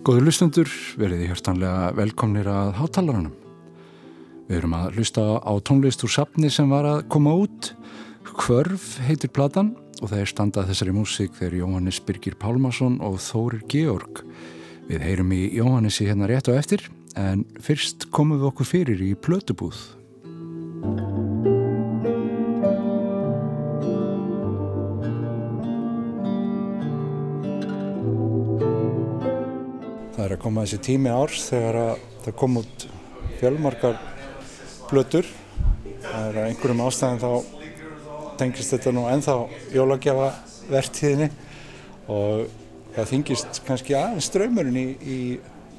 Góður lustendur, verið hjertanlega velkomnir að hátalarannum. Við erum að lusta á tónlist úr sapni sem var að koma út. Hvörf heitir platan og það er standað þessari músík þegar Jóhannes Birgir Pálmarsson og Þórir Georg. Við heyrum í Jóhannesi hérna rétt og eftir en fyrst komum við okkur fyrir í plötubúð. Er að koma þessi tími árs þegar það kom út fjölmarkar blötur. Það er að einhverjum ástæðin þá tengist þetta nú ennþá jólagjafa vertíðinni og það þingist kannski aðeins ströymurinn í, í,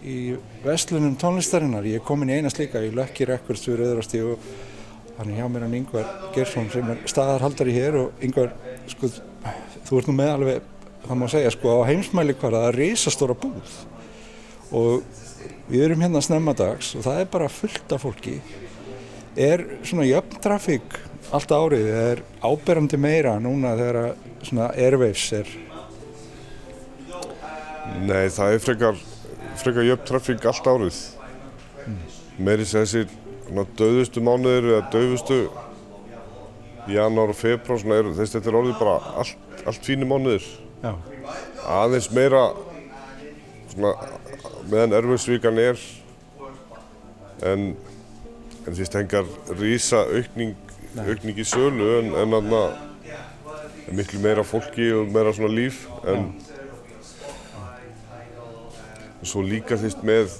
í vestlunum tónlistarinnar. Ég er komin í eina slíka, ég lökki rekkurst við Rauðrastíð og þannig hjá mér hann Yngvar Gersson sem er staðarhaldari hér og Yngvar, sko, þú ert nú með alveg, það má segja, sko, á heimsmæli hvar að það er risastóra búð og við erum hérna snemmadags og það er bara fullt af fólki. Er svona jöfn trafík allt árið, það er áberandi meira núna þegar svona airwaves er? Nei, það er frekar frekar jöfn trafík allt árið. Mm. meiri sem þessir döðustu mánuðir eða döðustu janúar og februar þess að þetta er orðið bara allt, allt fínu mánuðir. Já. aðeins meira svona meðan Örfusvíkan er en, en því stengar rísa aukning, aukning í sölu en, en aðna miklu meira fólki og meira svona líf en svo líka því með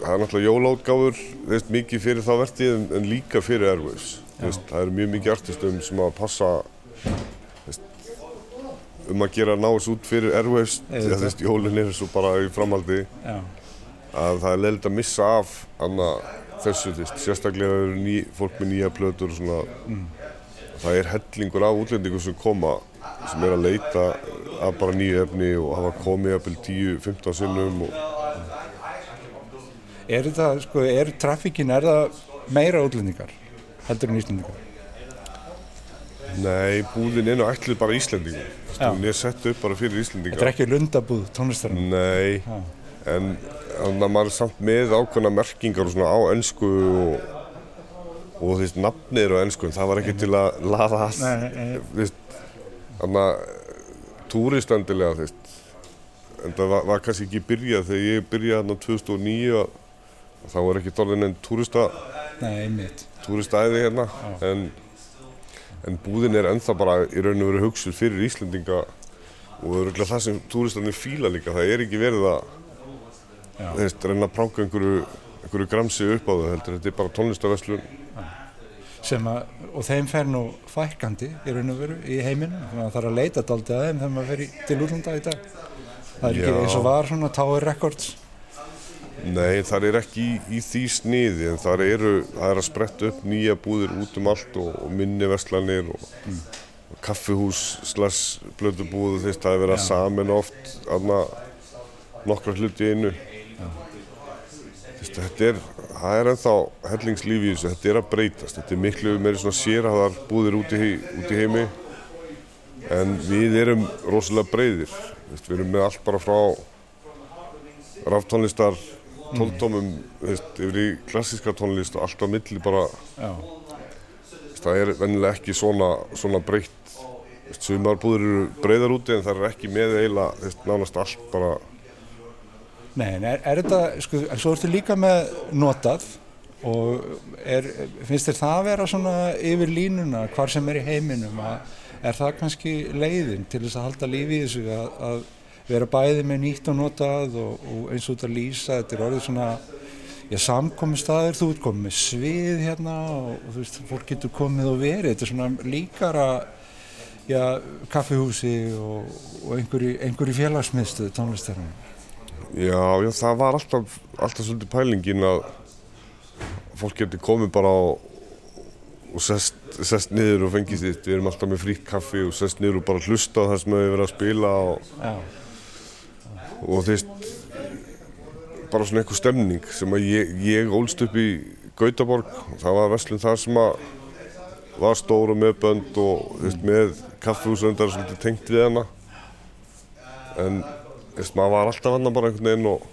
það er náttúrulega jólátgáður veist, mikið fyrir þá vertið en, en líka fyrir Airwaves það eru mjög mikið artistum sem að passa veist, um að gera náðs út fyrir Airwaves því að jólun er svo bara í framhaldi. Já. Að það er leiðilegt að missa af anna, þessu veist, sérstaklega eru ný, fólk með nýja plötur og svona mm. það er hellingur af útlendingum sem koma sem er að leita af bara nýju efni og hafa komið eppil 10-15 sinnum og Er það, sko, er trafíkin, er það meira útlendingar heldur en íslendingar? Nei, búðin er nú ætlið bara Íslendingar. Hún er sett upp bara fyrir Íslendingar. Þetta er ekki lundabúð tónlistarinn? Nei, Já. En þannig að maður er samt með ákveðna merkingar og svona á ennsku og, og þú veist, nafnir á ennsku, en það var ekki til að laða að, þú veist, þannig að túristandilega, þú veist, en það var, var kannski ekki byrjað þegar ég byrjaði hérna 2009 að þá er ekki dálinn en túrista túristæði hérna en, en búðin er ennþá bara í raun og veru hugsuð fyrir Íslendinga og það er það sem túristanir fíla líka það er ekki verið að þeir reyna að pranga einhverju, einhverju gramsi upp á þau heldur þetta er bara tónlistaveslun og þeim fer nú fækandi í raun og veru í heiminu þannig að það þarf að leita dálta að þeim þegar maður fer í, til útlanda í dag. Það er Já. ekki eins og var svona Tower Records. Nei, það er ekki í, í því sniði en það eru, það er að spretta upp nýja búðir út um allt og, og minni verslanir og, mm. og kaffihús slags blödu búðu að það er verið að samin oft aðna nokkra hluti einu þetta er, það er ennþá hellingslífi í þessu, þetta er að breytast. Þetta er miklu meiri svona sérhæðar búðir út í, út í heimi. En við erum rosalega breyðir Þess, við erum með allt bara frá ráftónlistar tóntómum yfir í klassíska tónlist og allt á milli bara. Veist, það er vennilega ekki svona, svona breytt. Sumarbúður eru breyðar úti en það er ekki með eila nánast allt bara Nei, en er, er þetta, sko, en svo ertu líka með notað og er, finnst þér það að vera svona yfir línuna hvar sem er í heiminum að er það kannski leiðin til þess að halda lífi í þessu að, að vera bæði með nýtt og notað og, og eins og þetta lýsa, þetta er orðið svona já, samkomi staður, þú ert komið með svið hérna og, og þú veist, fólk getur komið og verið, þetta er svona líkara já, kaffihúsi og, og einhverju félagsmiðstöðu tónlistarinn Já, já, það var alltaf, alltaf svolítið pælingin að fólk getur komið bara á og sest, sest niður og fengið sitt. Við erum alltaf með frítt kaffi og sest niður og bara hlusta á það sem við verðum að spila og og þú veist bara svona einhver stemning sem að ég, ég ólst upp í Gautaborg. Það var verslun þar sem að var stóru með bönd og þú veist með kaffehúsöndar sem þetta tengt við hana. En veist maður var alltaf hann bara einhvern veginn og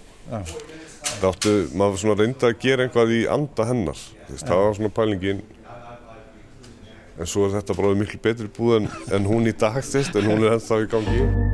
það áttu, maður svona reyndi að gera einhvað í anda hennar veist, það var svona pælingin. En svo er þetta bara miklu betri búð en, en hún í dag þvist en hún er ennþá í gangi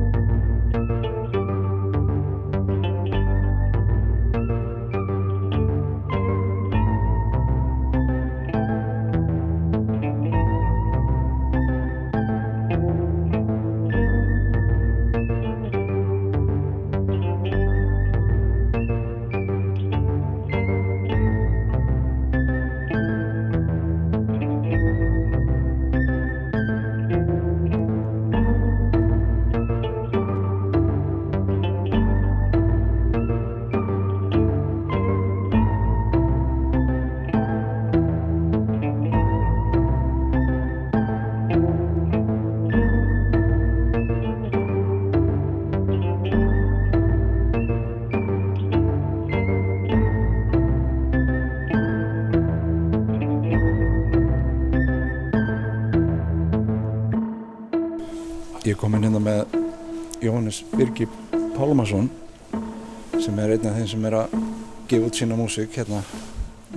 sína músík hérna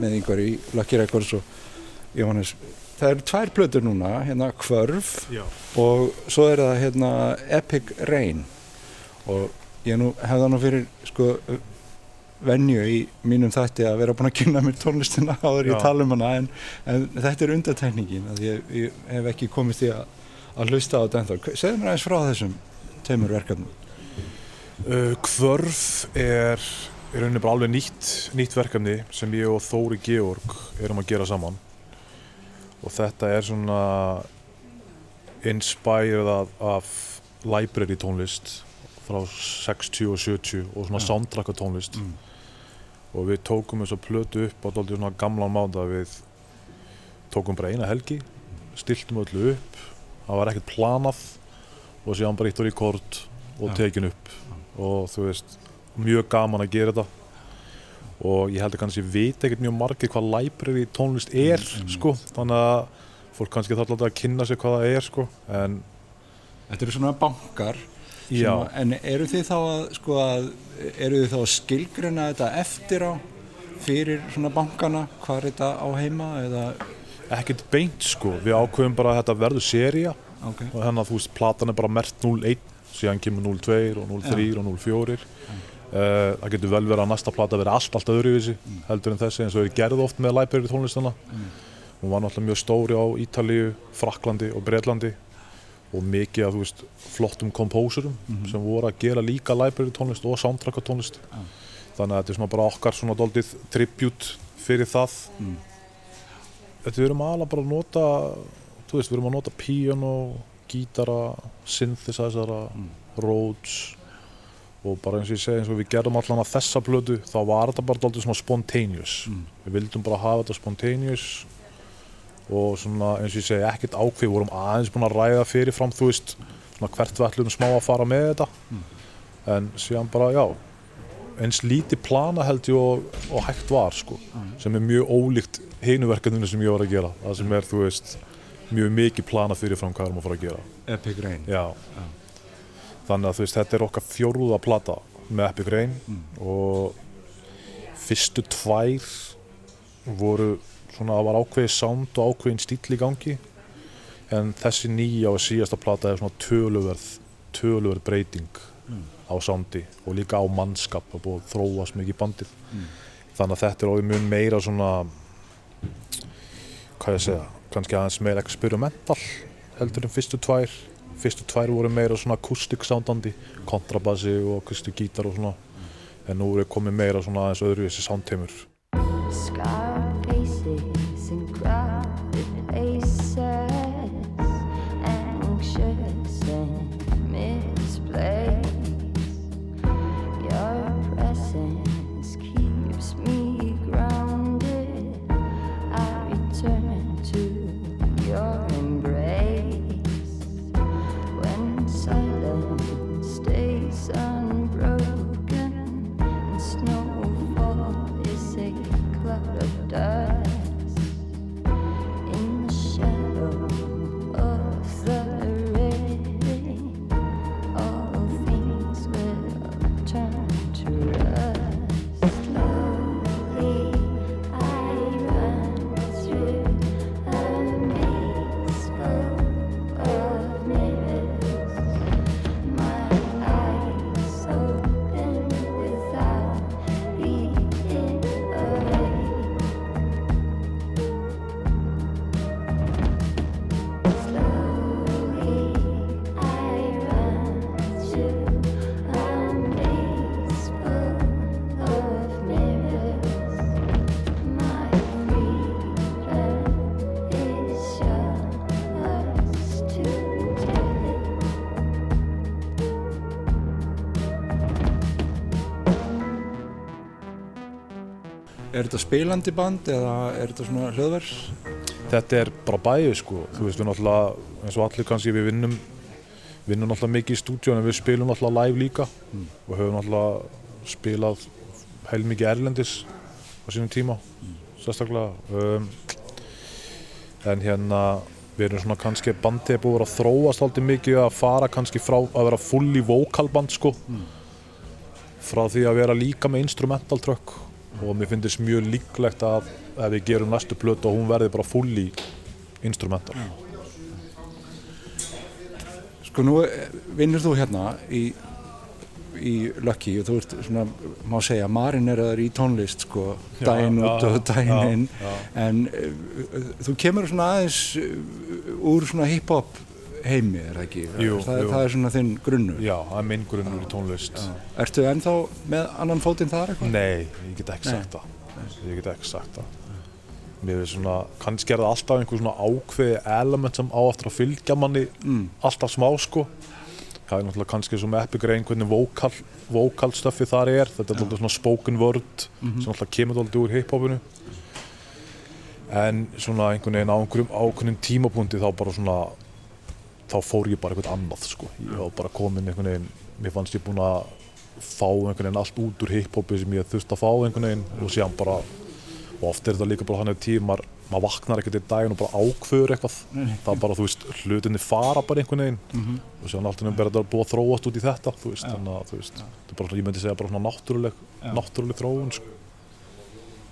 með yngvar í Lucky Records og Jóhannes það eru tvær blöður núna, hérna Kvörf Já. og svo er það hérna Epic Rain og ég nú hefða nú fyrir sko venju í mínum þætti að vera búin að kynna mér tónlistina áður ég tala um hana en, en þetta er undartekningin að ég, ég hef ekki komist í að, að hlusta á þetta ennþá segð mér aðeins frá þessum tveimur verkefnum? Uh, Kvörf er í rauninni bara alveg nýtt, nýtt verkefni sem ég og Þóri Georg erum að gera saman. Og þetta er svona inspirað af, af library tónlist frá 60 og 70 og svona ja. soundtracka tónlist. Mm. og við tókum þess að plötu upp á doldið svona gamlan máta. Við tókum bara eina helgi stiltum öllu upp. Það var ekkert planað og síðan bara ítt á rekord og tekin upp. Og þú veist, mjög gaman að gera þetta. Og ég held að kannski veit ekkert mjög margir hvað library tónlist er mm, mm. sko, þannig að fólk kannski þarf alltaf að kynna sig hvað það er sko, en Þetta eru svona bankar sem, en eru þið þá að, sko, að eru þið þá að skilgruna þetta eftir á fyrir svona bankana, hvað er þetta á heima eða? Ekkert beint sko, við ákveðum bara að þetta verður seria okay. og þannig að þú veist, platan er bara mert 0-1 síðan kemur 0-2 og 0-3 ja. og 0-4 uh, það getur vel verið að næsta plata verið allt, allt öðruvísi mm. heldur en þessi eins og við gerðum oft með Library tónlistana mm. hún var náttúrulega mjög stóri á Ítalíu, Fraklandi og Breitlandi og mikið af veist, flottum kompósurum mm -hmm. sem voru að gera líka Library tónlist og soundtracka tónlist ah. þannig að þetta er svona bara okkar svona doldið tribut fyrir það mm. þetta við erum alveg bara að nota þú veist, við erum að nota piano, gítara, synthesizera, mm. Rhodes og bara eins og ég segi eins og við gerðum allan að þessa blödu þá var þetta bara alltaf svona spontaneous mm. við vildum bara hafa þetta spontaneous og svona eins og ég segi ekkert ákveð, við vorum aðeins búin að ræða fyrirfram þú veist, svona hvert við ætlum smá að fara með þetta mm. en síðan bara já eins lítið plana held ég og, og hægt var sko, mm. sem er mjög ólíkt heinuverkefninu sem ég var að gera það sem er þú veist mjög mikið plana fyrirfram hvað við erum að fara að gera Epic Rain Já. Já. Þannig að þú veist þetta er okkar fjóruða plata með Epic Rain mm. og fyrstu tvær voru svona að var ákveði sound og ákveðin stíl í gangi en þessi nýja og síðasta plata er svona töluverð töluverð breyting mm. á soundi og líka á mannskap og búið að þróast mikið í bandið mm. þannig að þetta er óið mjög meira svona hvað ég segja kannski aðeins meira experimental heldur en fyrstu tvær fyrstu tvær voru meira svona akustik soundandi kontrabassi og akustik gítar og svona. En nú er komið meira svona aðeins öðruvísi soundteimur er þetta spilandi band eða er þetta svona hljóðvers? Þetta er bara bæði sko, þú veist við náttúrulega, eins og allir kannski við vinnum, vinnum náttúrulega mikið í stúdíun en við spilum náttúrulega live líka mm. og höfum náttúrulega spilað heil mikið erlendis á sínum tíma, mm. sérstaklega. Um, en hérna við erum svona kannski bandið búið að þróast alltaf mikið að fara kannski frá að vera fulli vokalband sko mm. frá því að vera líka með instrumental trökk og mér finnst þetta mjög líklegt að ef við gerum næstu plötu og hún verði bara full í instrumental. Sko nú eh, vinnur þú hérna í, í Lucky og þú ert svona, má segja, marineraður í tónlist sko, daginn út og daginn inn. en uh, þú kemur svona aðeins úr svona hip-hop heimi, er það ekki? Jú, það, jú. það er svona þinn grunnur. Já, það er minn grunnur í tónlist. Já. Ertu ennþá með annan fótinn þar eitthvað? Nei, ég get ekki sagt það. Ég get ekki sagt það. Mér finnst svona, kannski er það alltaf einhver svona ákveði element sem á eftir að fylgja manni mm. alltaf smá sko. Það er náttúrulega kannski svona epigrein hvernig vokal, vokalstöfi þar er. Þetta er alltaf svona spoken word mm -hmm. sem alltaf kemur alltaf úr hiphopinu. En svona einhvern veginn á einhverjum ákveðin tímapunkti þá bara svona þá fór ég bara eitthvað annað sko. Ég var bara komin einhvern veginn, mér fannst ég búin að fá einhvern veginn allt út úr hiphopi sem ég þurfti að fá einhvern veginn. Og síðan bara og oft er þetta líka bara hann eða tíð maður, vaknar ekkert í daginn og bara ákveður eitthvað. Það er bara, þú veist, hlutinni fara bara einhvern veginn. Mm -hmm. og sér alltaf er þetta búið að þróast út í þetta þú veist, þannig að þú veist, þetta er bara, ég myndi segja bara svona náttúruleg, náttúruleg þróun sko.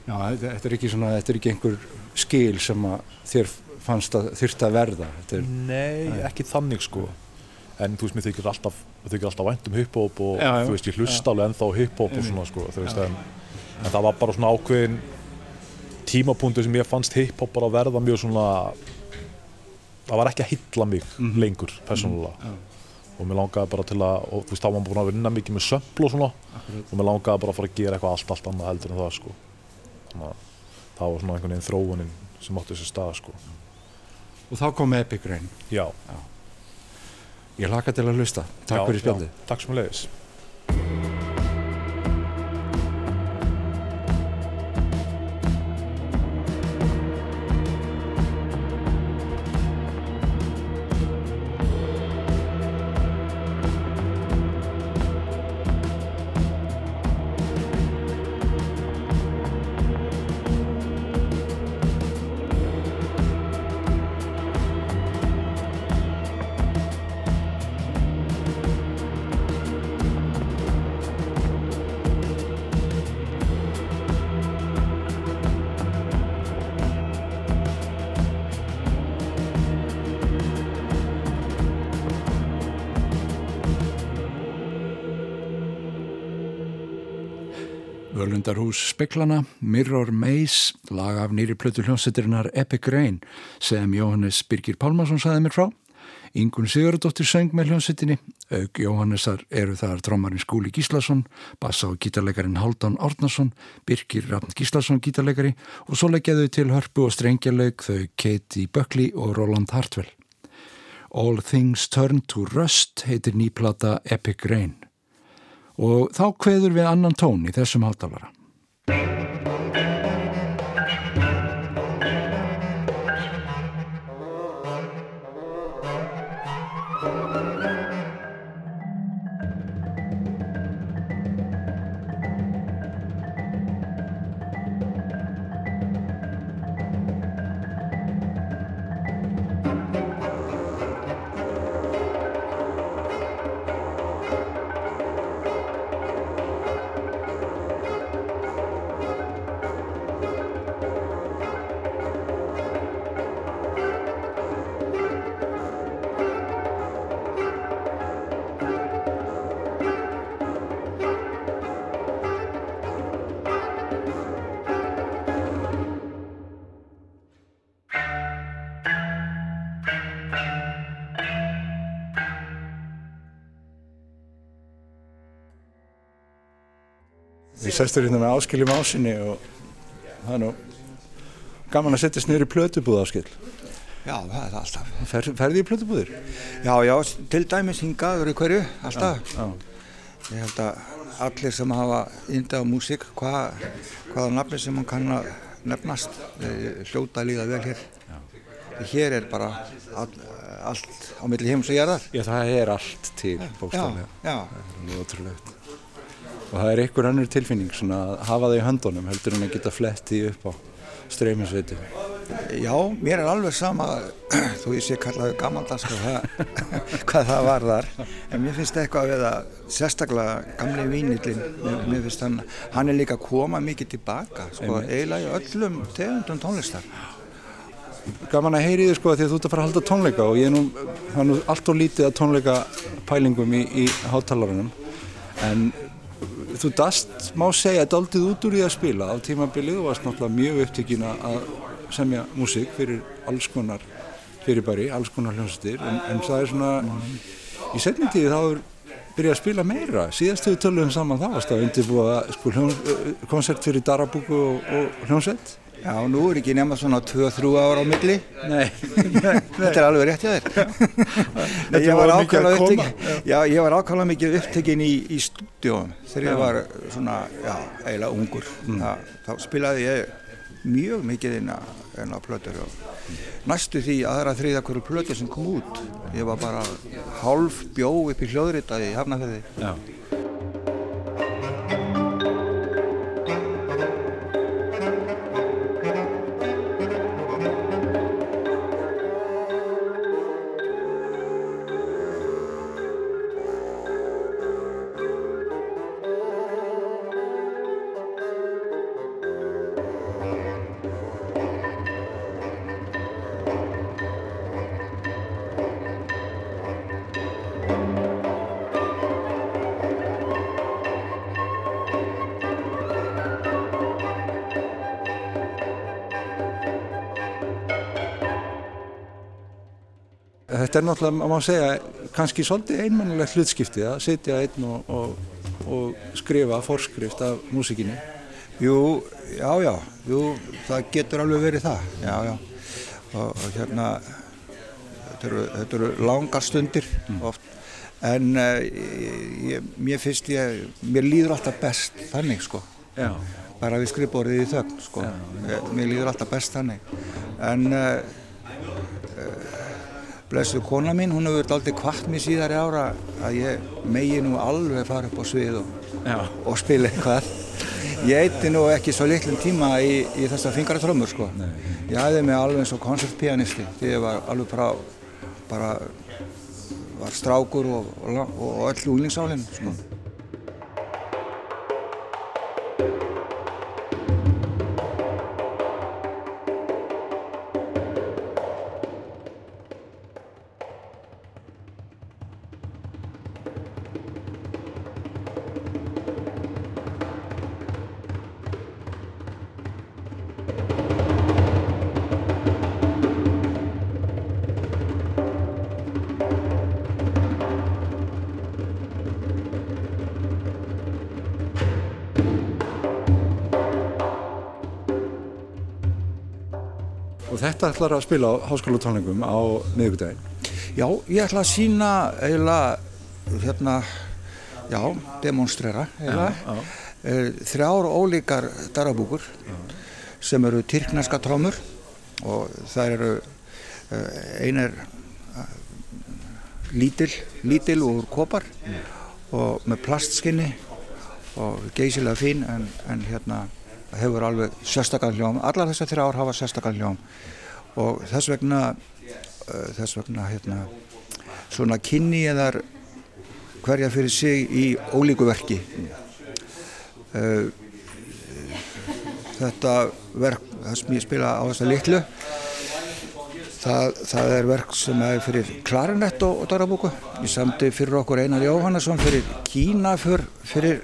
Já, þetta er ekki svona, þetta er ekki einhver skil sem að þér fannst að þurft að verða. Er, Nei, nei, ekki þannig sko. En þú veist, mér þykir alltaf, alltaf vænt um hip-hop og já, já, þú veist, ég hlusta alveg ennþá hip-hop og svona sko, veist, en, en það var bara svona ákveðin tímapunktu sem ég fannst hip-hop bara að verða mjög svona það var ekki að hylla mig mm -hmm. lengur persónulega. Mm -hmm. og mér langaði bara til að og þú veist þá var maður búin að vinna mikið með sömpl og svona. Akkurat. og mér langaði bara að fara að gera eitthvað allt allt annað heldur en það sko. Þannig að það var svona einhvern veginn þróunin sem átti þessi stað sko Og þá kom Epic Rain. Já, já. Ég hlaka til að hlusta. Takk fyrir spjaldið Takk sem að leiðis Völundarhús Speklana, Mirror Maze, lag af nýri plötu hljómsættirinnar Epic Rain sem Jóhannes Birgir Pálmarsson saði mér frá. Ingun Sigurðardóttir söng með hljómsættinni, auk Jóhannesar eru þar trómarinn Skúli Gíslason, bassa og gítarleikarin Haldán Árnason, Birgir Rafn Gíslason gítarleikari og svo leggjaðu til hörpu og strengjarleik þau Katie Buckley og Roland Hartwell. All Things Turn to Rust heitir nýplata Epic Rain og þá kveður við annan tón í þessum hátalara. Thank you. Við sestur hérna með áskiljum ásinni og það er nú gaman að setjast niður í plötubúð áskil. Já, það er alltaf. Fer, ferði í plötubúðir? Já, já, til dæmis hingaður í hverju, alltaf. Já, já. Ég held að allir sem hafa yndið á músík, hva, hvaða nafni sem hann kann að nefnast, hljóta líða vel hér. Hér er bara all, allt á milli heims og jarðar. Já, það er allt til bókstaflega. Já, já. Það er mjög ótrúlegt. Og það er einhver annur tilfinning svona að hafa það í höndunum heldur en að geta fletti upp á streyminsveitu. Já, mér er alveg sama, þú ég sé kallaðu gammaldags hvað það var þar, en mér finnst eitthvað við að sérstaklega gamli vínillin, mér, mér finnst hann, hann er líka að koma mikið tilbaka, sko, eiginlega í öllum tegundum tónlistar. Gaman að heyri þið sko að því að þú ert að fara að halda tónleika og ég er nú, er nú allt og lítið að tónleika pælingum í, í hátalarunum en þú dast, má segja, daldið út úr því að spila. Á tímabilið og varst náttúrulega mjög upptökin að semja músík fyrir alls konar fyrirbæri, alls konar hljómsættir en, en það er svona, í setni tíði þá er byrjað að spila meira. Síðast við töluðum saman þá varst að undirbúa sko, hljón, koncert fyrir Darabúku og, og hljómsætt Já, nú er ekki nema svona 2-3 ára á milli. Nei. Þetta er alveg rétt hjá þér. ég var ákvæmlega ég mikið upptekinn í, í stúdíóum þegar ég var svona, já, eiginlega ungur. Mm. Það, þá spilaði ég mjög mikið inn á, inn á plötur og næstu því aðra þriða hverju plötur sem kom út. Ég var bara hálf bjó upp í hljóðritaði í Hafnarferði. Já. Þetta er náttúrulega, má segja, kannski svolítið einmannilegt hlutskiptið að sitja einn og, og, og skrifa fórskrift af músikinni. Jú, já, já, jú, það getur alveg verið það, já, já. Og, og hérna, þetta eru, þetta eru langar stundir mm. oft, en uh, ég, mér finnst ég, mér líður alltaf best þannig, sko. Já. Bara við skrifborðið í þögn, sko. Já, já. Mér líður alltaf best þannig, en... Uh, Blessu kona mín, hún hefur aldrei kvart mér síðari ára að ég megi nú alveg fara upp á svið og, og spila eitthvað. Ég eitti nú ekki svo litlum tíma í, í þessa fingartrömmur sko. Nei. Ég æði mig alveg eins og koncertpianisti því ég var alveg bara, bara var strákur og, og, og öll úlningsálinn sko. Ætlar að spila á háskólatónlingum á miðugdægin. Já, ég ætla að sína eiginlega, hérna, já, demonstrera eiginlega, e, þrjár ólíkar darabúkur sem eru tyrkneska trómur og það eru, e, ein er lítil, lítil úr kopar og með plastskinni og geysilega fín en, en hérna hefur alveg sérstakar hljóm, allar þessar þrjár hafa sérstakar hljóm og þess vegna uh, þess vegna hérna svona kynni ég þar hverja fyrir sig í ólíku verki uh, þetta verk það sem ég spila á þessa litlu það, það er verk sem er fyrir klarinett og, og darabúku ég samti fyrir okkur Einar Jóhannesson fyrir Kína fyrir, fyrir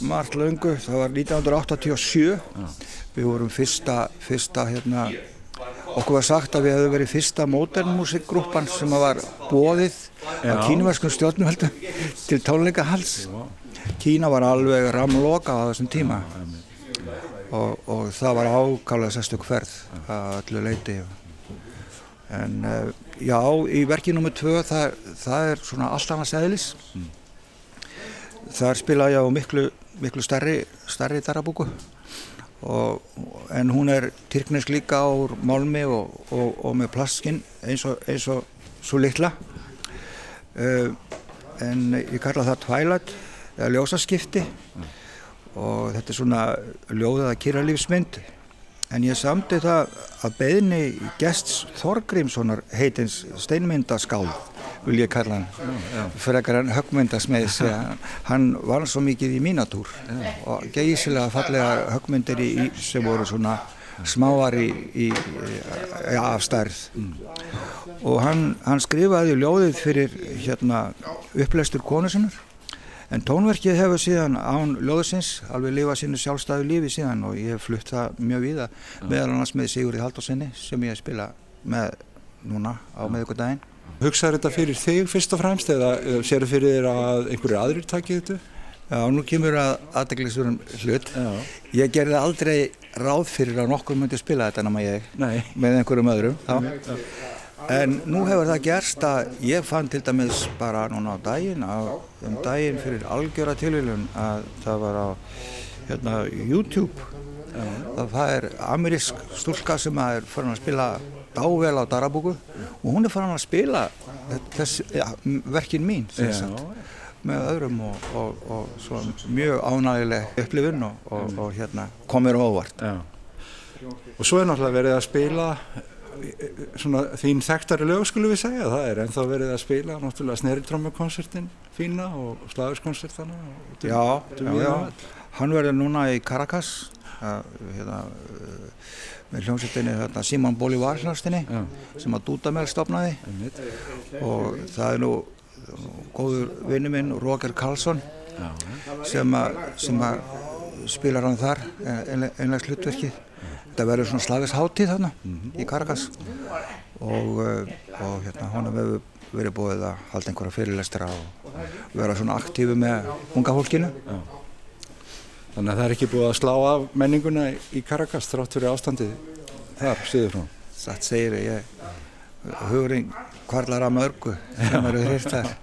margt laungu, það var 1987 ja. við vorum fyrsta, fyrsta hérna, okkur var sagt að við hefðum verið fyrsta modernmusikgrúpan sem var bóðið á kínuverskum stjórnumhaldum til tónleikahals Kína var alveg ramloka á þessum tíma. Og, og það var ákálega sérstök ferð að öllu leiti en uh, já, í verkið nummið tvö það, það er svona allt annars eðlis. Mm. þar spila ég á miklu, miklu starri, starri darabúku. Og, en hún er tyrknesk líka á málmi og, og, og með plastskinn eins og eins svo litla. Uh, en ég kalla það Twilight eða ljósaskipti. Mm. og þetta er svona ljóðaða kýralífsmynd en ég samti það að beðni gests Þorgrímssonar heitins steinmyndaskáð vil ég kalla hann frekar hann högmyndasmiðs hann var svo mikið í mínatúr og geysilega fallega högmyndir í, sem voru svona smáar í, í, afstærð. Mm. og hann, hann skrifaði ljóðið fyrir hérna, upplestur konu sinnar. En tónverkið hefur síðan án ljóðsins alveg lifað sínu sjálfstæðu lífi síðan og ég hef flutt það mjög víða meðal annars með Sigurði Haldósinni sem ég spila með núna á meðugardaginn Hugsaður þetta fyrir þig fyrst og fremst eða sér þið fyrir þér að einhverju aðrir takið þetta? Já, nú kemur að aðdeglisverðum hlut. Já. Ég gerði aldrei ráð fyrir að nokkur myndi spila þetta nama ég Nei. með einhverjum öðrum. Já. En nú hefur það gerst að ég fann til dæmis bara núna á daginn, á, um daginn fyrir algjöra tilvílun að það var á hérna, YouTube. Það er amerísk stúlka sem er fyrir að spila dável á Darabúku og hún er farin að spila þess, ja, verkin mín með öðrum og, og, og mjög ánægileg upplifun og, og hérna, komir óvart Já. og svo er náttúrulega verið að spila svona þín þekktari lög skulum við segja það er en þá verið að spila náttúrulega sneritrómakonsertin fína og slagiskonsertana Já, já, já. hann verður núna í Caracas hérna með hljómsveitinni hérna, Simon Bolivar hljómsveitinni sem að Dúdamel stopnaði og það er nú góður vinnu minn Roger Karlsson Já. sem að, sem að spilar hann þar einlegs hlutverki þetta verður svona slagisháttið þarna mm -hmm. í Caracas og, eh, og hérna honum hefur verið búið að halda einhverja fyrirlestra og vera svona aktífu með unga fólkinu Já. Þannig að það er ekki búið að slá af menninguna í Caracas þrátt fyrir ástandið þar, síður frá. Það segir ég, hugurinn kvarlar að mörgu sem eru hýrt þar.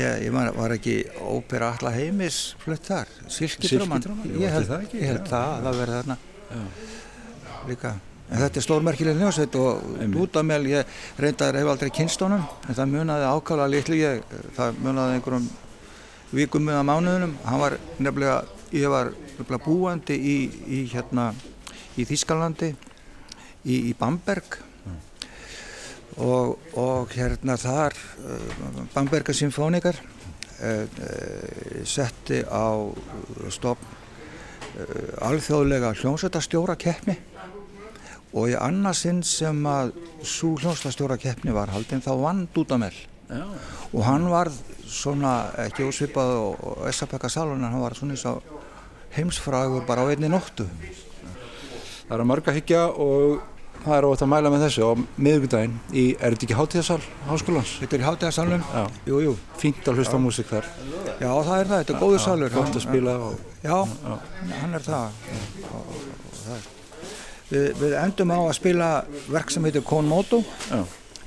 Ég, ég var ekki ópera alla heimis flutt þar, Silkidróman. Ég held það, ég held það að það verði þarna líka. En þetta er stórmerkileg hljómsveit og út af meil, ég reyndar hef aldrei kynstónum, en það munaði ákala litlu, ég, það munaði einhverjum vikum meðan mánuðunum, hann var nefnilega ég var búandi í, í, hérna, í Þískalandi í, í Bamberg mm. og, og hérna þar uh, Bamberga symfónikar uh, uh, setti á stofn alþjóðlega hljómsveitastjóra keppni og í annarsinn sem að svo hljómsveitastjóra keppni var haldinn þá vann Dúdamell Já. og hann var svona ekki ósvipað og S.A.P.K. Salon hann var svona eins og heimsfragur bara á einni nóttu. Það er að marga higgja og það er ótt að mæla með þessu á miðugdægin í, er þetta ekki Hátíðasal háskólans? Þetta er í Hátíðasalunum, jú, jú. Fínt að hlusta á músík þar. Já, það er það, þetta er góður salur. Gótt að spila og... Já, hann er það. Og, og það er. Við, við endum á að spila verk sem heitir Konmoto,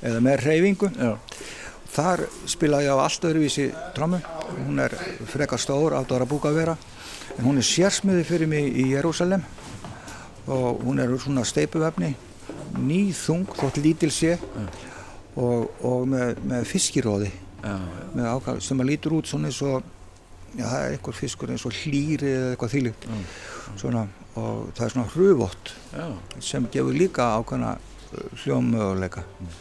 eða með reyfingu. Þar spila ég á allt öðruvísi trámu, hún er frekar stór, átt ára búka að vera en hún er sérsmiði fyrir mig í Jérúsalem og hún er svona steipuvefni nýþung þótt lítil sé og, og með, með fiskiróði með ákvæm sem að lítur út svona eins og já það er einhver fiskur eins og hlýri eða eitthvað þýlikt svona og það er svona hruvott sem gefur líka ákvæmna uh, hljómmöguleika. Mm.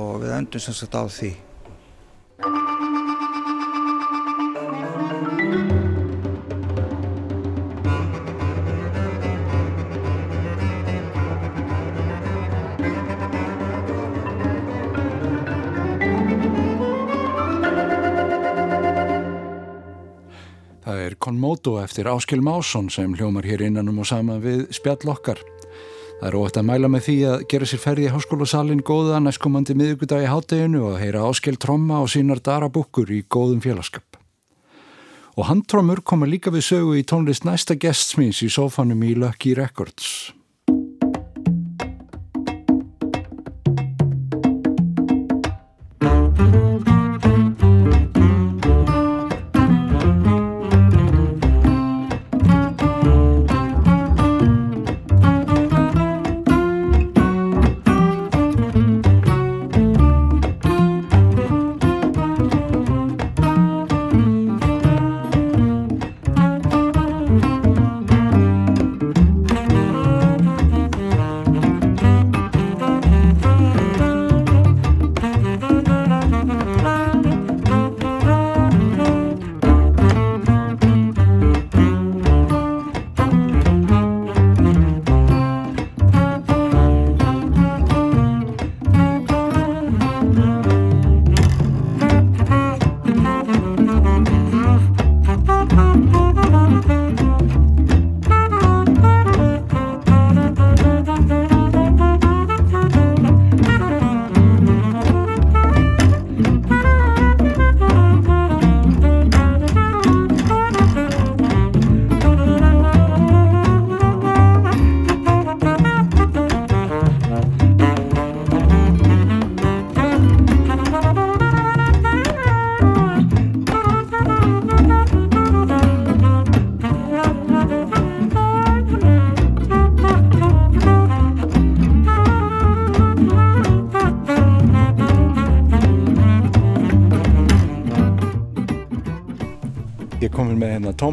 og við endum sem sagt á því Konmoto eftir Áskil Másson sem hljómar hér innanum og sama við spjall okkar. Það er ótt að mæla með því að gera sér ferði í háskólasalinn góða næstkomandi miðugudag í hátteginu og að heyra Áskil tromma og sínar darabukkur í góðum félagskap. Og handtrommur koma líka við sögu í tónlist næsta gestsmins í sofanum í Lucky Records.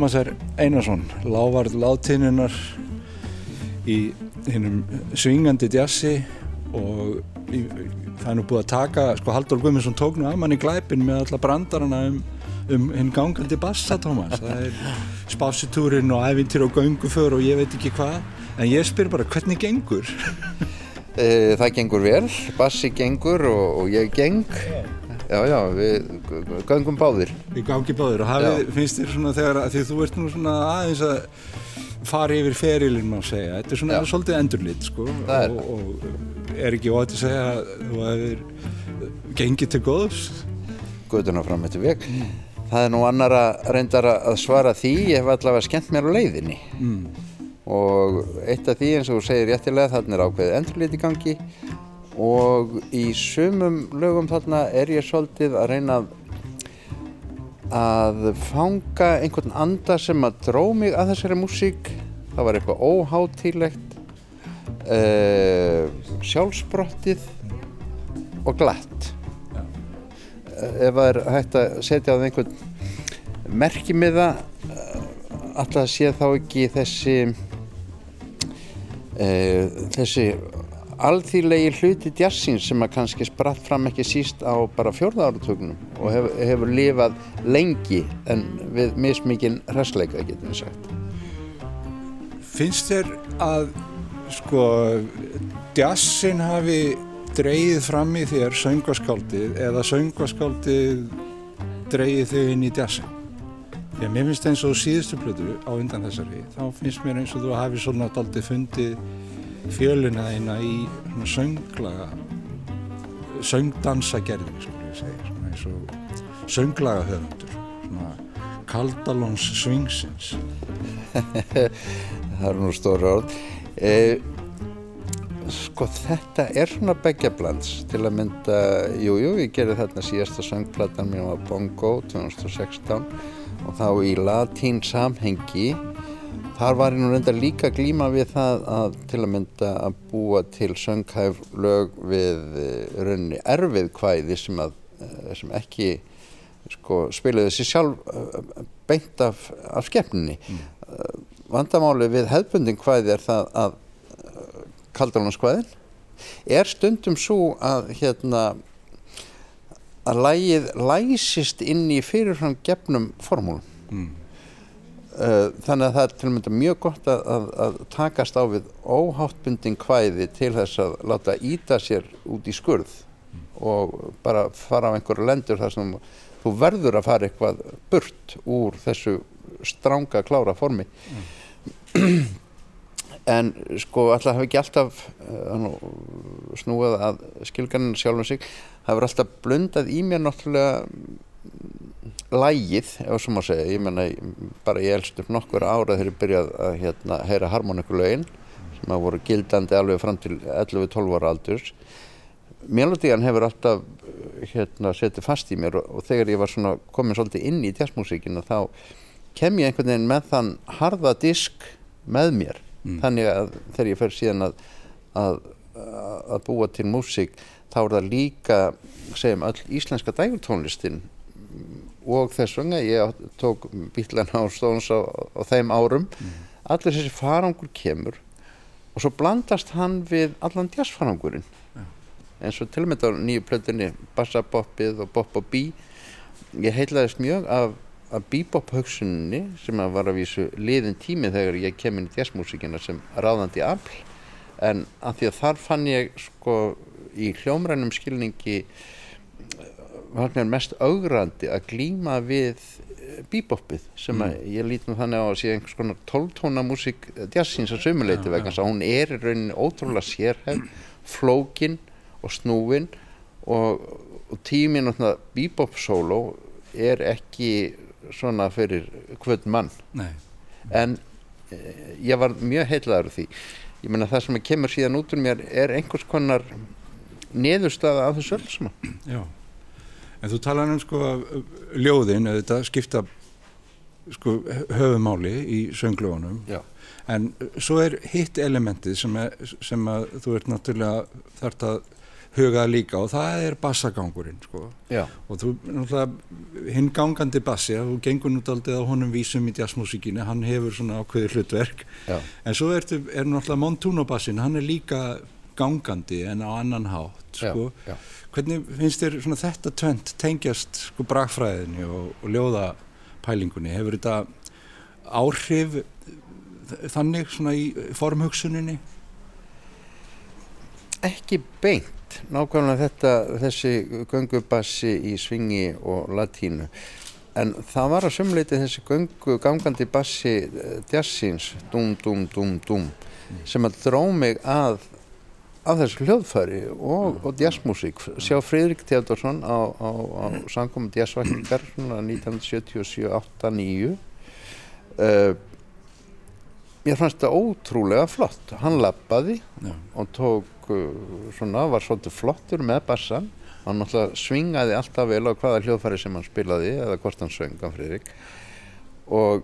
Með hérna Tómas R. Einarsson, lávarð látinunar í hinnum svingandi djassi og í, það er nú búið að taka, sko Haldur Guðmundsson tók nú að manni glæpin með alla brandarana um, um hinn gangandi bassa Tómas, það er spásitúrin og ævintir og gönguför og ég veit ekki hvað, en ég spyr bara hvernig gengur? Eh, það gengur vel, bassi gengur og, og ég geng Já, já, við gangum báðir. Við gangum báðir og hafið, finnst þér svona þegar, því þú ert nú svona aðeins að fara yfir ferilinn má segja, þetta er svona já. svolítið endurlitt sko og, og er ekki óætt að segja að þú hefur gengið til góðs? Guðurna fram eftir veg. Mm. Það er nú annar að reyndar að svara því, ég hef allavega skemmt mér á leiðinni mm. og eitt af því eins og þú segir réttilega þarna er ákveðið endurlitt í gangi og í sumum lögum þarna er ég svolítið að reyna að, að fanga einhvern anda sem að dró mig að þessari músík. Það var eitthvað óháttílegt uh, eh, sjálfsbrottið og glatt. Uh, ef það er hægt að setja á það einhvern merkimiða uh, alltaf sé þá ekki þessi þessi alþýrlegi hluti djassins sem að kannski spratt fram ekki síst á bara fjórða áratögnum og hefur, hefur lifað lengi en við mismikinn hræsleika getum við sagt Finnst þér að sko djassin hafi dreyið fram í þér söngaskáldið eða söngaskáldið dreyið þau inn í djassin? Að mér finnst það eins og síðustu plötu á undan þessari þá finnst mér eins og þú hafi aldrei fundið fjöluna þeina í sönglaga söngdansagerðin skulle ég segja svona eins og sönglaga höfundur svona kaldalóns svingsins. Það eru nú stóru orð. Eh, sko þetta er svona begjablans til að mynda jújú, jú, ég gerði þarna síðasta söngplatan mér á Bongo 2016 og þá í latín samhengi Þar var ég nú reynda líka glíma við það að til að mynda að búa til sönghæf lög við eh, rauninni erfið hvæði sem, að, eh, sem ekki sko, spilaði sér sjálf eh, beint af, af skefninni. Mm. Vandamáli við hefðbundin hvæði er það að kaldalanskvæðin er stundum svo að hérna að lægið læsist inn í fyrirfram gefnum formúlum. Mm. Eh, þannig að það er til og með mjög gott að, að, að takast á við óháttbundin hvæði til þess að láta íta sér út í skurð og bara fara á einhverju lendur þar sem þú verður að fara eitthvað burt úr þessu stránga klára formi mm. en sko alltaf hafi ekki alltaf uh, snúið að skilganinu sjálf um sig það hefur alltaf blundað í mér náttúrulega lægið, ef svo má segja, ég menna bara ég elst upp nokkur ára þegar ég byrjaði að hérna, heyra harmonikulögin sem að voru gildandi alveg fram til 11-12 ára aldurs melodían hefur alltaf hérna, setið fast í mér og, og þegar ég var svona komin svolítið inn í jazzmusíkina þá kem ég einhvern veginn með þann harða disk með mér mm. þannig að þegar ég fer síðan að, að, að búa til músík þá er það líka segjum öll íslenska dægurtónlistin og þess vegna ég tók bílan á Stones á, á þeim árum mm. allir þessi farangur kemur og svo blandast hann við allan jazzfarangurinn yeah. eins og til og með á nýju plötunni Bassaboppið og Bopp og Bí ég heitlaðist mjög af, af bebop hugsunni sem að var að vísu liðin tími þegar ég kem inn í jazzmúsikina sem ráðandi afl en að því að þar fann ég sko í hljómrænum skilningi var mér mest augrandi að glýma við eh, bíboppið sem mm. ég lít nú þannig á að sé einhvers konar tóltóna músík jazzins að sömuleiti vegna þess að hún er í rauninni ótrúlega sérhæf flókin og snúin og, og tímin og bíbopp solo er ekki svona fyrir hvern mann. Nei. en e, ég var mjög heilaður því. Ég menna það sem kemur síðan út úr mér er einhvers konar neðurstaða af þessu öll saman. Já En þú talaði um sko ljóðin, þetta skipta sko höfumáli í söngljóðunum en svo er hitt elementið sem, er, sem að þú ert náttúrulega þart að hugað líka og það er bassagangurinn sko. og þú, náttúrulega hinn gangandi bassi, þú gengur núttaldið á honum vísum í jazzmusíkinu, hann hefur svona ákveði hlutverk Já. en svo er, er náttúrulega Montuno bassin, hann er líka gangandi en á annan hátt sko. Já, já. Hvernig finnst þér þetta tvent tengjast sko, brakfræðinni og, og ljóðapælingunni? Hefur þetta áhrif þannig svona í formhugsuninni? Ekki beint. Nákvæmlega þetta þessi göngubassi í svingi og latínu. En það var að sumleiti þessi göngu, gangandi bassi eh, jazzins dum dum dum dum sem að dró mig að að þessu hljóðfæri og, og jazzmusík sjá Fridrik Theodorsson á, á, á sangum jazzvækningar 1977-8-9 uh, mér fannst þetta ótrúlega flott. Hann lappaði og tók uh, svona, var svolítið flottur með bassan. Hann náttúrulega svingaði alltaf vel á hvaða hljóðfæri sem hann spilaði eða hvort hann sönga Fridrik og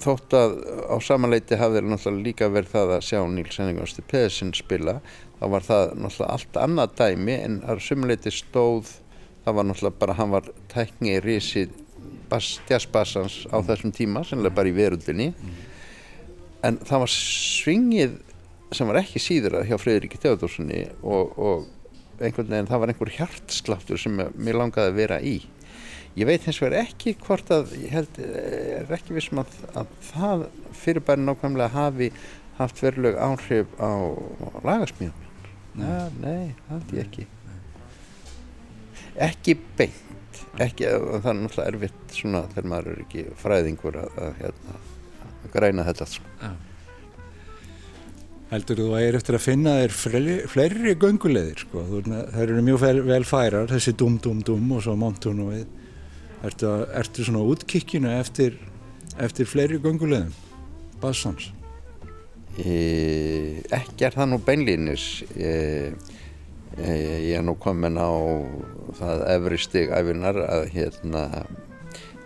þótt að á samanleiti hafði náttúrulega líka verið það að sjá Níls Henningarsson Pedersen spila þá var það náttúrulega allt annað dæmi en á samanleiti stóð það var náttúrulega bara hann var tækni í risi jazzbassans á þessum tíma sennilega bara í verundinni mm. en það var svingið sem var ekki síður að hjá Fredriki Teodorssoni og, og einhvern veginn það var einhver hjartsláttur sem mér langaði að vera í Ég veit hins vegar ekki hvort að, ég held, er ekki vissum að, að það fyrirbæri nákvæmlega hafi haft veruleg áhrif á lagasmíðum. Nei. Ja, nei, það held ég ekki. Ekki beint, ekki, það er náttúrulega erfitt svona þegar maður er ekki fræðingur að, að hérna, græna þetta. Ja. Heldur þú að ég er eftir að finna þér fleiri, fleiri göngulegðir, sko. Það eru mjög vel, vel færar, þessi dum, dum, dum og svo montun og við. Ertu, ertu svona útkikkinu eftir, eftir fleiri gungulegum, bassans? E, ekki er það nú beinlýnis. E, e, ég er nú komin á það efri stig æfinar að hérna,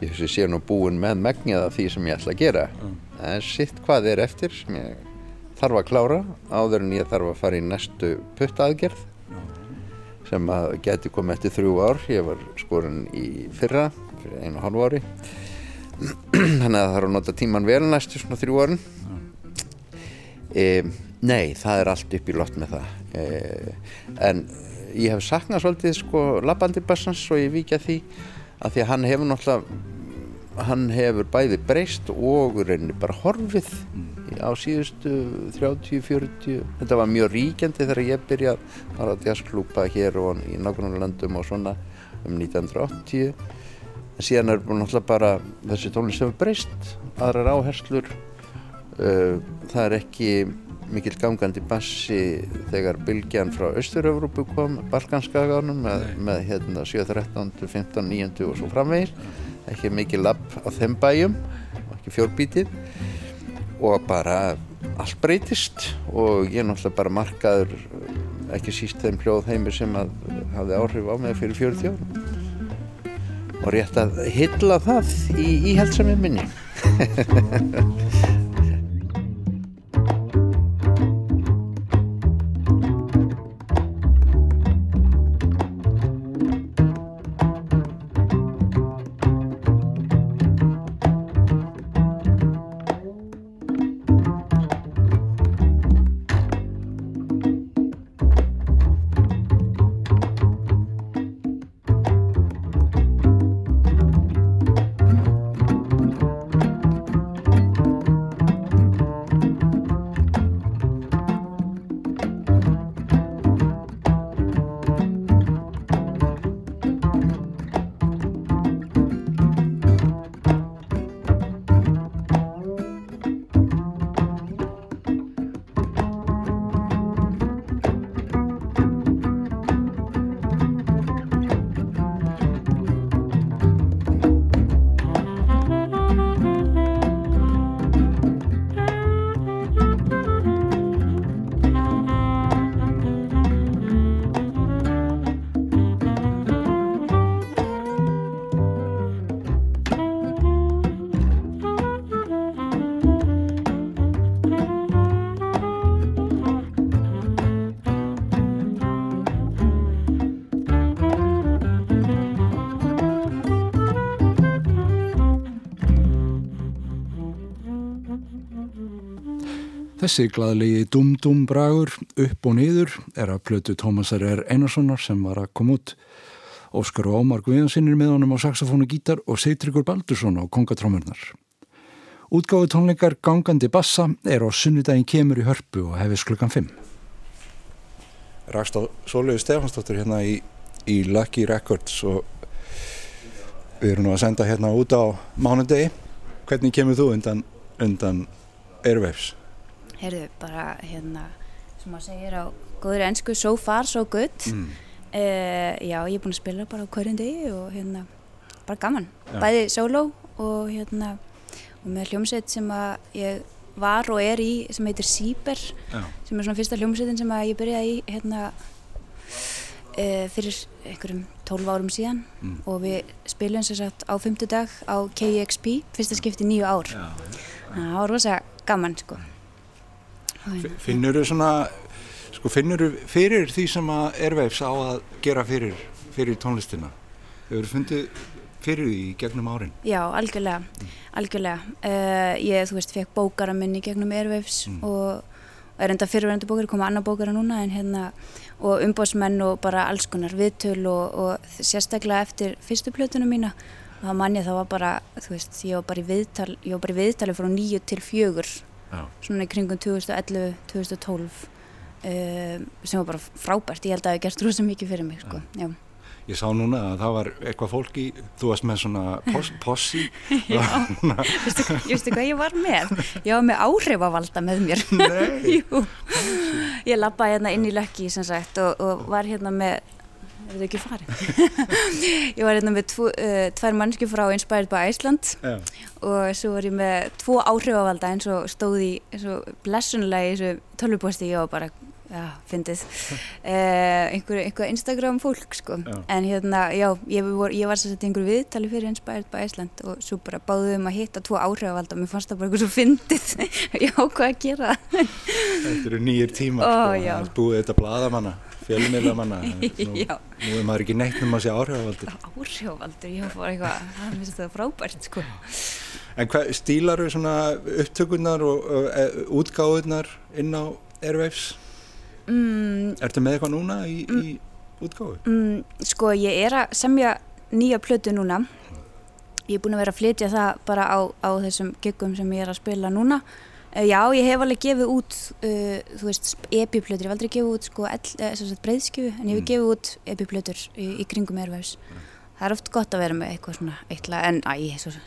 ég sé nú búin með megnið af því sem ég ætla að gera. Mm. En sitt hvað er eftir sem ég þarf að klára áður en ég þarf að fara í næstu puttaðgerð sem að geti komið eftir þrjú ár. Ég var skorinn í fyrra fyrir einu og hálfu ári. Þannig að það þarf að nota tíman vel næstu svona þrjú árin. E, Nei, það er allt upp í lott með það. E, en ég hef saknað svolítið sko labbandi bassans og ég vikja því að því að hann hefur náttúrulega hann hefur bæði breyst og reyni bara horfið mm. á síðustu 30-40 þetta var mjög ríkjandi þegar ég byrjaði að jazzklúpa hér og í nákvæmlega landum og svona um 1980 en síðan er náttúrulega bara þessi tónlist hefur breyst aðrar áherslur uh, það er ekki mikil gangandi bassi þegar bylgjan frá Östur-Európu kom Balkanskaganum með, með hérna 7.13, 15, 9 og svo framvegir ekki mikil lapp á þeim bæjum ekki fjórbítið. Og bara allt breytist og ég er náttúrulega bara markaður ekki síst þeim hljóðheimir sem hafði áhrif á mig fyrir 40 árum og rétt að hylla það í íhaldsamið minni Þessi gladlegi Dum Dum Bragur upp og niður er að plötu Tómasar R. Einarssonar sem var að koma út. Óskar og Ómar Guðjansinnir með honum á saxofónu gítar og Seitrikur Baldursson á kongatrómurnar. Útgáðu tónleikar Gangandi Bassa er á sunnudaginn kemur í hörpu og hefis klukkan 5. Rækst á Sólegu Stefansdóttur hérna í, í Lucky Records og við erum nú að senda hérna út á mánundegi. Hvernig kemur þú undan, undan Airwaves? Heyrðu bara hérna sem maður segir á góður ennsku so far so good. Mm. uh, já ég er búin að spila bara á hverjum degi og hérna bara gaman, já. bæði solo og hérna og með hljómsveit sem að ég var og er í sem heitir Sýber sem er svona fyrsta hljómsveitin sem að ég byrjaði í hérna uh, fyrir einhverjum 12 árum síðan. Mm. og við spilum sem sagt á fymtu dag á KXP fyrsta skipti nýju ár. Það var rosa gaman sko Finnur þú svona, sko finnur þú fyrir því sem að Airwaves á að gera fyrir, fyrir tónlistina? Hefur þú fundið fyrir því gegnum árin? Já, algjörlega, mm. algjörlega. Uh, ég, þú veist, fekk bókara minni gegnum Airwaves mm. og er enda fyrirverðandi bókari, koma annar bókara núna en hérna, og umbóðsmenn og bara alls konar viðtöl og, og sérstaklega eftir fyrstu plötunum mína og það manni þá var bara, þú veist, ég var bara í viðtal, ég var bara í viðtali frá nýju til fjögur svona í kringum 2011-2012 um, sem var bara frábært, ég held að það hef gert rosa mikið fyrir mig sko. Já. Ég sá núna að það var eitthvað fólk í, þú varst með svona pos, possi. Já, Vistu, veistu hvað ég var með? Ég var með áhrifavalda með mér. Nei. ég lappaði hérna inn í lökki og, og var hérna með er þetta ekki farið? ég var hérna með tvo, uh, tvær mannski frá Inspired by Iceland Já. og svo var ég með tvo áhrifavalda eins og stóði eins og blessunlega í þessu tölvuposti. Og bara, já, fyndið. Uh, einhver, einhver Instagram fólk sko, já. en hérna, já ég var, ég var sérstaklega einhver viðtali fyrir Inspired by Iceland og svo bara báðum að hitta tvo áhrifavalda. Og mér fannst það bara eitthvað svo fyndið. Já, hvað að gera? Þetta eru nýjir tímar, Ó, sko, búið þetta bladamanna fjölumila manna. Nú, nú er maður ekki neitt um að sé áhrifavaldur. Áhrifavaldur, ég var eitthvað það finnst þetta frábært sko. En hvað stílar eru svona upptökurnar og uh, útgáðurnar inn á Airwaves? Mm, Ertu með eitthvað núna í, mm, í útgáðu? Mm, sko ég er að semja nýja plötu núna. Ég er búin að vera að flytja það bara á, á þessum giggum sem ég er að spila núna já, ég hef alveg gefið út, uh, þú veist, epiplötur, ég hef aldrei gefið út sko eh, breyðskjöfu, en ég hef mm. gefið út epiplötur í, í kringum erfæðs. Mm. Það er oft gott að vera með eitthvað svona eitthvað, en æ,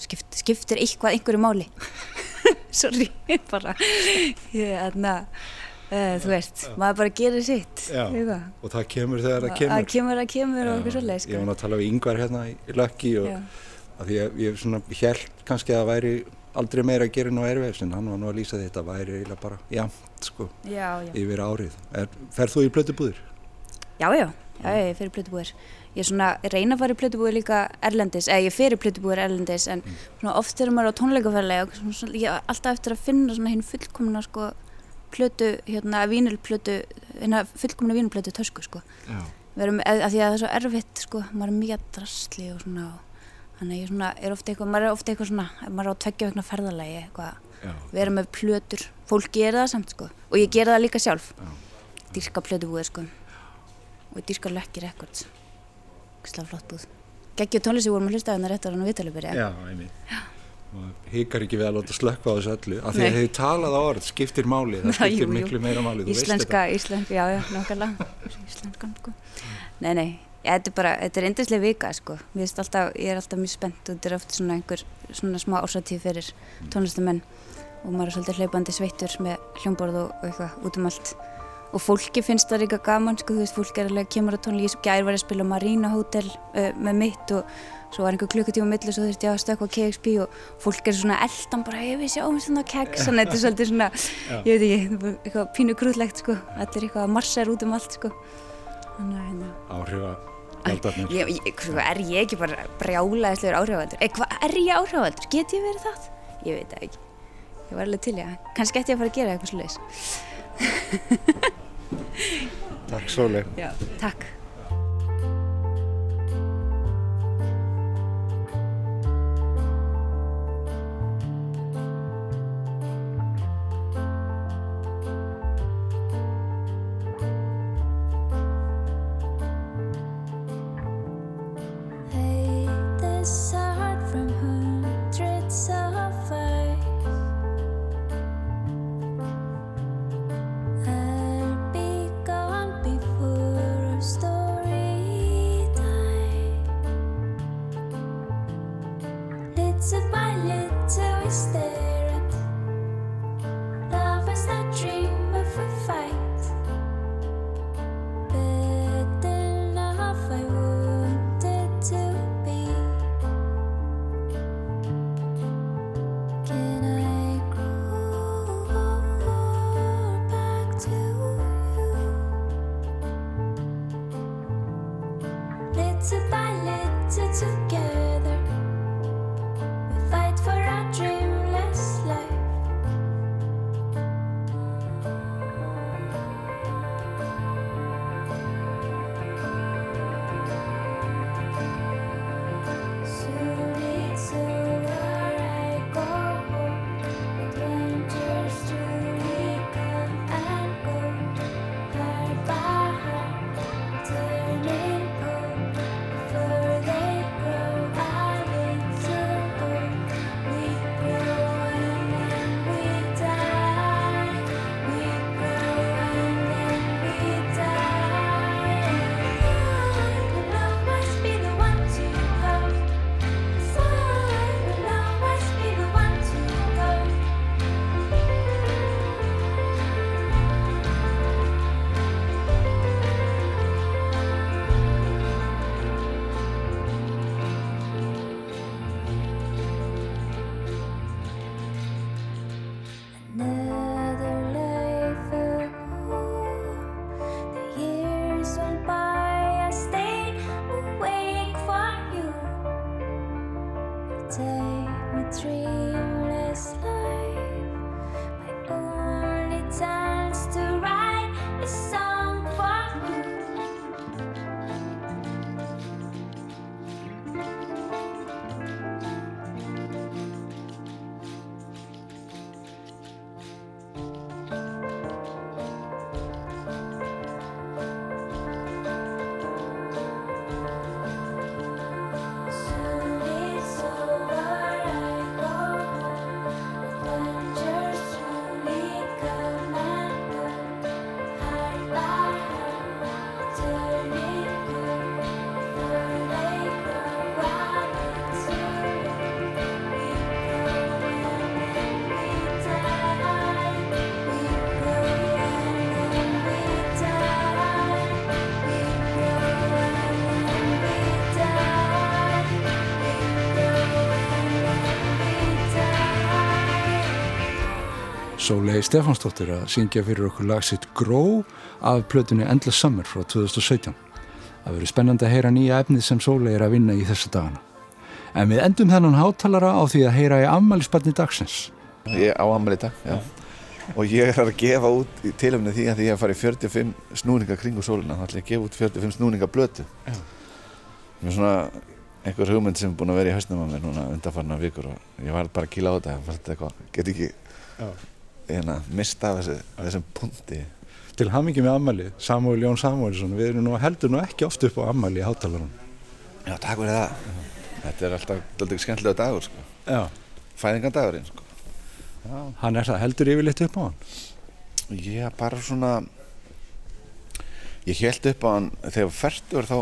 skipt, skiptir eitthvað einhverju máli. Sorry, bara, ég, aðna, uh, þú veist, já. maður bara gerir sitt. Já, eitthvað. og það kemur þegar það kemur. Það kemur, það kemur já, og eitthvað svolítið, sko. Ég var að tala við yngvar hérna í Lucky og að því að ég svona held kannski að það væri aldrei meira að gera nú erfiðs en hann var nú að lýsa þetta væri eiginlega bara jamt sko já, já. yfir árið. Er, ferð þú í plötubúðir? Já, já, já, ég fer í plötubúðir. Ég er svona, ég reyna að fara í plötubúðir líka erlendis, eða ég fer í plötubúðir erlendis en mm. svona oft er maður á tónleikaferðlega og ég er alltaf eftir að finna svona hinn fullkomna sko plötu, hérna vínilplötu, hérna fullkomna vínilplötu tösku sko. Já. Verum, að, því að það er svo erfitt sko, maður er mjög drasli og svona og þannig ég svona, er ofta eitthvað, maður er ofta eitthvað svona maður er á tveggja vegna ferðalagi eitthvað. Vera með plötur, fólk gera það samt sko. Og ég gera það líka sjálf. Já. dýrka plötubúið sko. Og dýrka lökki rekords slá flott búð. Geggja tónlist sem vorum að hlusta að það réttar á vitaluberi Já, einmitt. Híkar ekki við að láta slökka á þessu öllu. Af því að þið talað á orð, skiptir máli það skiptir jú, jú. miklu meira máli Íslenska, íslenska, já, já, nákvæmlega. Íslenskan, sko Nei, nei, Ja, þetta er bara, þetta er endislega vika sko, alltaf, ég er alltaf mjög spennt og þetta er oft svona einhver svona smá ásattíð fyrir tónlistamenn og maður er svolítið hlaupandi sveittur með hljómborð og, og eitthvað út um allt. Og fólki finnst það líka gaman sko, þú veist, fólk er alveg að kemur á tónlík, ég gær var að spila Marina Hotel uh, með mitt og svo var einhver klukkutíma mill og svo þurfti ég að stökka á KXP og fólk er svona eldan bara, ég við sjáum svona kegg, svona þetta er svolítið svona, ég veit ekki, eitthvað pínu grútlegt sko, er eitthvað að marsa er út um allt sko. Hérna. Áhrifa Ég, ég, er ég ekki bara brjálaðislegur áhrifavaldur? Er ég áhrifavaldur? Get ég verið það? Ég veit það ekki. Ég var alveg til ég að, kannski ætti ég að fara að gera eitthvað sluðis. Takk Sóli. side. Já, takk. Sólei Stefansdóttir að syngja fyrir okkur lagsitt Gró af plötunni Endless Summer frá 2017. Það verður spennandi að heyra nýja efnið sem Sólei er að vinna í þessu dagana. En við endum þennan hátalara á því að heyra í afmælisbarni dagsins. Ég á afmæli dag, já. Og ég er að gefa út í tilöfni því að ég er að fara í 45 snúninga kringu sóluna. Þá ætlum ég að gefa út 45 snúninga blötu. Já. Mér er svona einhver hugmynd sem er búin að vera í hausnum á mér núna undanfarnar vikur og ég var bara að kýla á þetta. Get ekki hérna, mista af þessu, þessum punti Til hamingi með ammali, Samuel Jón Samuelsson við erum nú heldur nú ekki oft upp á ammali í hátalarun Já, takk fyrir það Já. Þetta er alltaf doldið skemmtilega dagur sko. Fæðingandagurinn sko. Hann er það heldur yfirleitt upp á hann? Já, bara svona Ég held upp á hann þegar færtur þá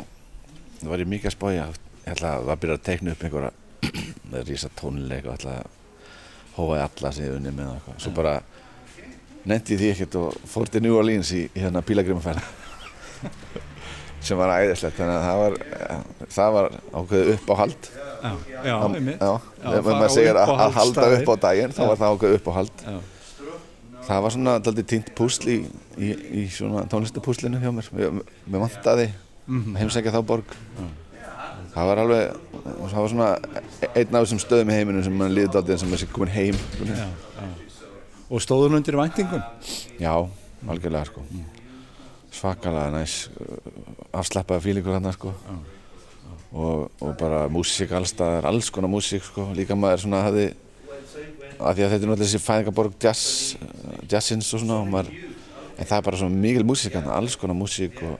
var ég mikið að spója ég ætla að byrja að teikna upp einhverja rísa tónleik og ætla að hóaði alla sem ég unni með eitthvað. Svo bara nefndi því ekkert og fór til New Orleans í, í hérna bílagrimaferð sem var æðislegt. Þannig að það var, það var ákveðið upp á hald. Já, já, einmitt. Ef maður segir að, að halda upp á daginn þá var það ákveðið upp á hald. Já. Það var svona alltaf tínt púsl í, í, í svona tónlistapúslinu hjá mér. Mér vantaði mm -hmm. heimsækja þá borg. Já það var alveg, það var svona einn af þessum stöðum í heiminu sem mann líði aldrei sem þessi komin heim já. Og stóðun undir væntingum? já, algjörlega sko. svakalega næs afslappaða fílingur hann sko. og, og bara músík allstaðar, alls konar músík sko. líka maður svona hafi að því að þetta er náttúrulega þessi fæðingaborg jazz, jazzins og svona og maður, en það er bara svona mikil músík alls konar músík og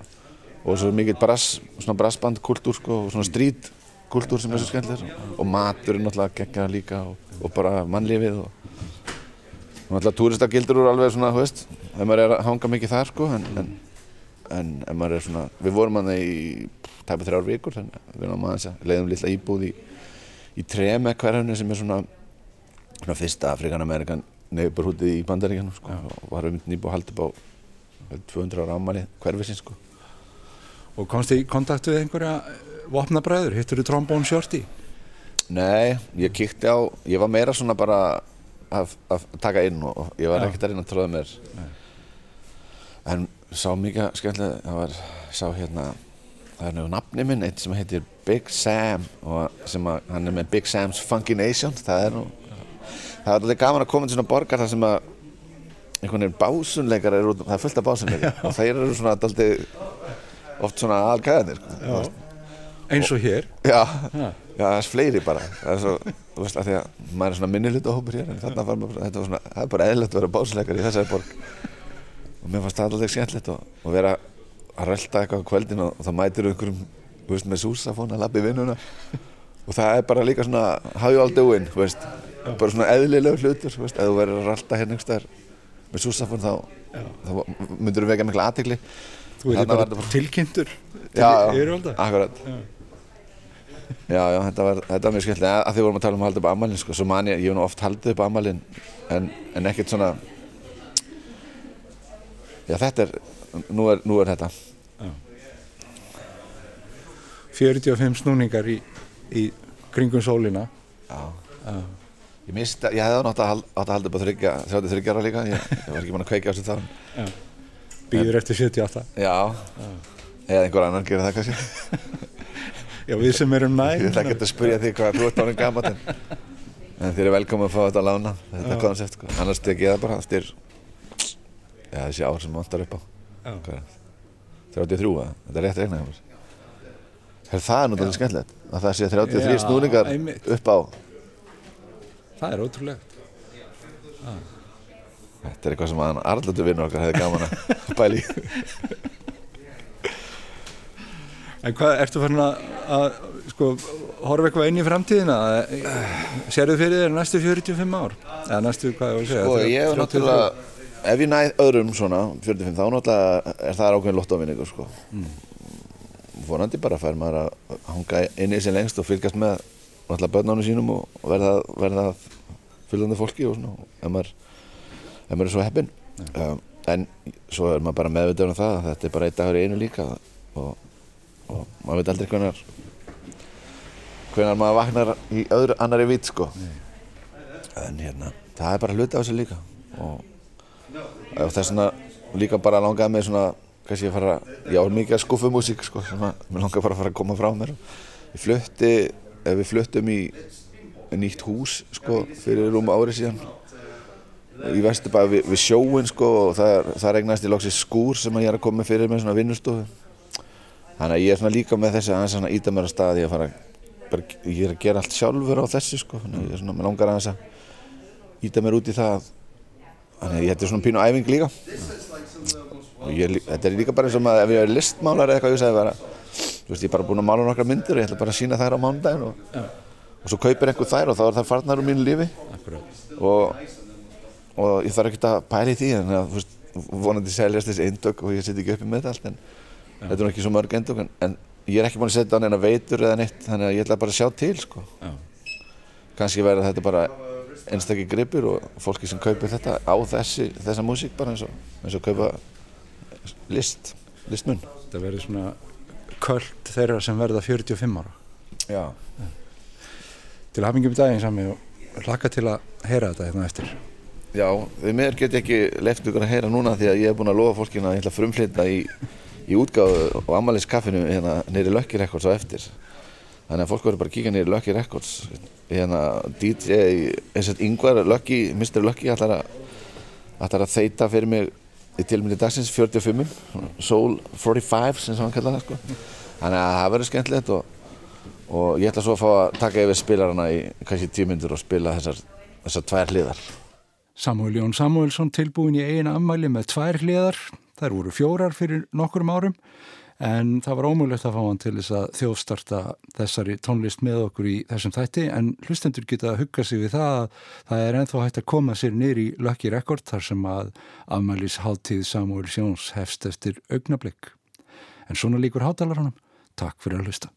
og svo mikið brass, svona brassbandkultúr sko, og svona strítkultúr sem er svo skemmtilegur og maturinn náttúrulega geggar líka og, og bara mannlífið og náttúrulega túristagildur eru alveg svona, hú veist, ef maður er að hanga mikið þar sko en, en, en ef maður er svona, við vorum aðeins í tæpa þrjár vikur þannig að við náðum aðeins að leiðum lilla íbúð í, í Treme hverjafni sem er svona, svona fyrsta Afrikan-Amerikan neighborhoodið í bandaríkjanum sko, og var um nýbúið að halda upp á 200 ára ámali hverfisins sko. Og komst þið í kontaktu við einhverja vopnabræður? Hittur þið trombón sjorti? Nei, ég kíkti á, ég var meira svona bara að, að taka inn og ég var ekkert að reyna að tróða mér Nei. en sá mikið skemmtilega, það var, sá hérna það er nefnum nafni minn, eitt sem heitir Big Sam og sem að, hann er með Big Sam's Funky Nation, það er nú það er alveg gaman að koma til svona borgar þar sem að einhvern veginn básunleikar eru, það er fullt af básunleikar og þeir eru svona alltaf oft svona algæðanir sko. Eins og hér. Já, já, það er fleiri bara. Það er svo, þú veist, að því að maður er svona minniluta hópur hér en þarna var maður, þetta var svona það er bara eðlert að vera básunleikar í þessari borg. Og mér fannst það alltaf skemmtilegt og, og vera að rölda eitthvað á kvöldin og, og það mætir einhverjum, þú veist, með súsafón að lappa í vinnuna. Og það er bara líka svona you all doing, þú veist. Bara svona eðlilega hlutur, þú veist, ef þú verður að rölda hérna einhverstaðar með súsafón þá, þá myndur þú bara, bara tilkynntur til yfirvalda. Akkurat. Já, já, þetta var, þetta var mjög skemmtilega að því vorum að tala um að halda upp amalinn sko, svo man ég, ég hef nú oft haldið upp amalinn en, en ekkert svona já, þetta er nú er, nú er þetta já. 45 snúningar í, í kringum sólina Já, já. Ég mista, ég hefði nátt að, að halda upp á þryggja, 33 ára líka, ég, ég var ekki mann að kveika á þessu þá. Býður eftir 78. Já, já. eða einhver annan gerir það kannski. já, við sem erum næg. Ég ætla ekki að spyrja því hvað þú ert ánum gaman, en, en þið eru velkomið að fá þetta að lána, þetta koncept, sko. Annars tek ég það bara, þetta er, já, þessi ár sem maður vantar upp á. Já. 33, þetta er rétt regnaði. Það er náttúrulega skemmtilegt, að það sé 33 snúningar upp á það er ótrúlegt ah. Þetta er eitthvað sem aðan Arlöldu vinnur okkar hefði gaman að bæli En hvað, ertu farin að, að sko, horfa eitthvað inn í framtíðina Serðu fyrir þér næstu 45 ár? Eða næstu, hvað ég voru að segja? Sko, ég hef náttúrulega ef ég næð öðrum svona 45 þá náttúrulega er það ákveðin lottovinningur sko mm. vonandi bara fær maður að hanga inn í sig lengst og fylgjast með náttúrulega börnánum sínum og verða, verða fylgandi fólki og svona ef maður, ef maður er svo heppin um, en svo er maður bara meðvitaður um það að þetta er bara einn dagur í einu líka og, og maður veit aldrei hvernar hvernar maður vaknar í öðru annari vít sko. Nei. en hérna það er bara hluti á þessu líka. Og, og þess vegna líka bara langaði með svona kannski að fara, já mikið skuffumúsík sko sem að mér langaði bara að fara að koma frá mér. Ég flutti við fluttum í nýtt hús sko fyrir rúma árið síðan í Vesturbæði við, við sjóin sko og það, það regnast í lóksins skúr sem ég er að koma fyrir með svona vinnustofu þannig að ég er svona líka með þessi aðeins svona íta mér að staði að fara bara, ég er að gera allt sjálfur á þessu sko. Þannig að ég er svona, mér langar aðeins að íta mér út í það þannig að ég hætti svona pínu æfing líka. Og ég, þetta er líka bara eins og maður ef ég er listmálar eða eitthvað ég segði bara þú veist ég er bara búin að mála nokkra myndir og ég ætla bara að sína þær á mánudagin og, og svo kaupir einhver þær og þá er það farnar um mínu lífi. Og, og ég þarf ekki að pæla í því en að, þú veist, vonandi seljast þessi eindök og ég setja ekki uppi með þetta allt en. Þetta er nú ekki svo mörg eindök en, ég er ekki búin að setja á neina veitur eða neitt þannig að ég ætla bara að sjá til sko. Kannski verður þetta bara einstaklega gripur og fólki sem kaupir þetta á þessi, þessa músík bara eins og, eins og kaupa list, listmun. Þetta verður svona kvöld þeirra sem verða 45 ára. Já. Til hafingum í daginn sami og hlaka til að heyra þetta hérna eftir. Já, við mér get ég ekki left ykkur að heyra núna því að ég hef búin að lofa fólkina að ég ætla að frumflita í, í útgáðu og ammaliðskaffinu hérna neyri Lucky Records á eftir þannig að fólk verður bara að kíka neyri Lucky Records hérna DJ eins og yngvar Lucky, Mr. Lucky ætlar að, að þeita fyrir mig í tilmyndi dagsins 45 Soul 45 sem hann kallaði sko. þannig að það verður skemmtilegt og, og ég ætla svo að fá að taka yfir spilarana í kannski tímyndur og spila þessar, þessar tvær hliðar Samuel Jón Samuelsson tilbúin í eina ammæli með tvær hliðar þær voru fjórar fyrir nokkurum árum en það var ómögulegt að fá hann til þess að þjóðstarta þessari tónlist með okkur í þessum þætti en hlustendur geta að hugga sig við það að það er enþá hægt að koma sér nýri í Lucky Record þar sem að afmælis háttíð Samuel Sjóns hefst eftir augnablík. En svona líkur hátalar hann. Takk fyrir að hlusta.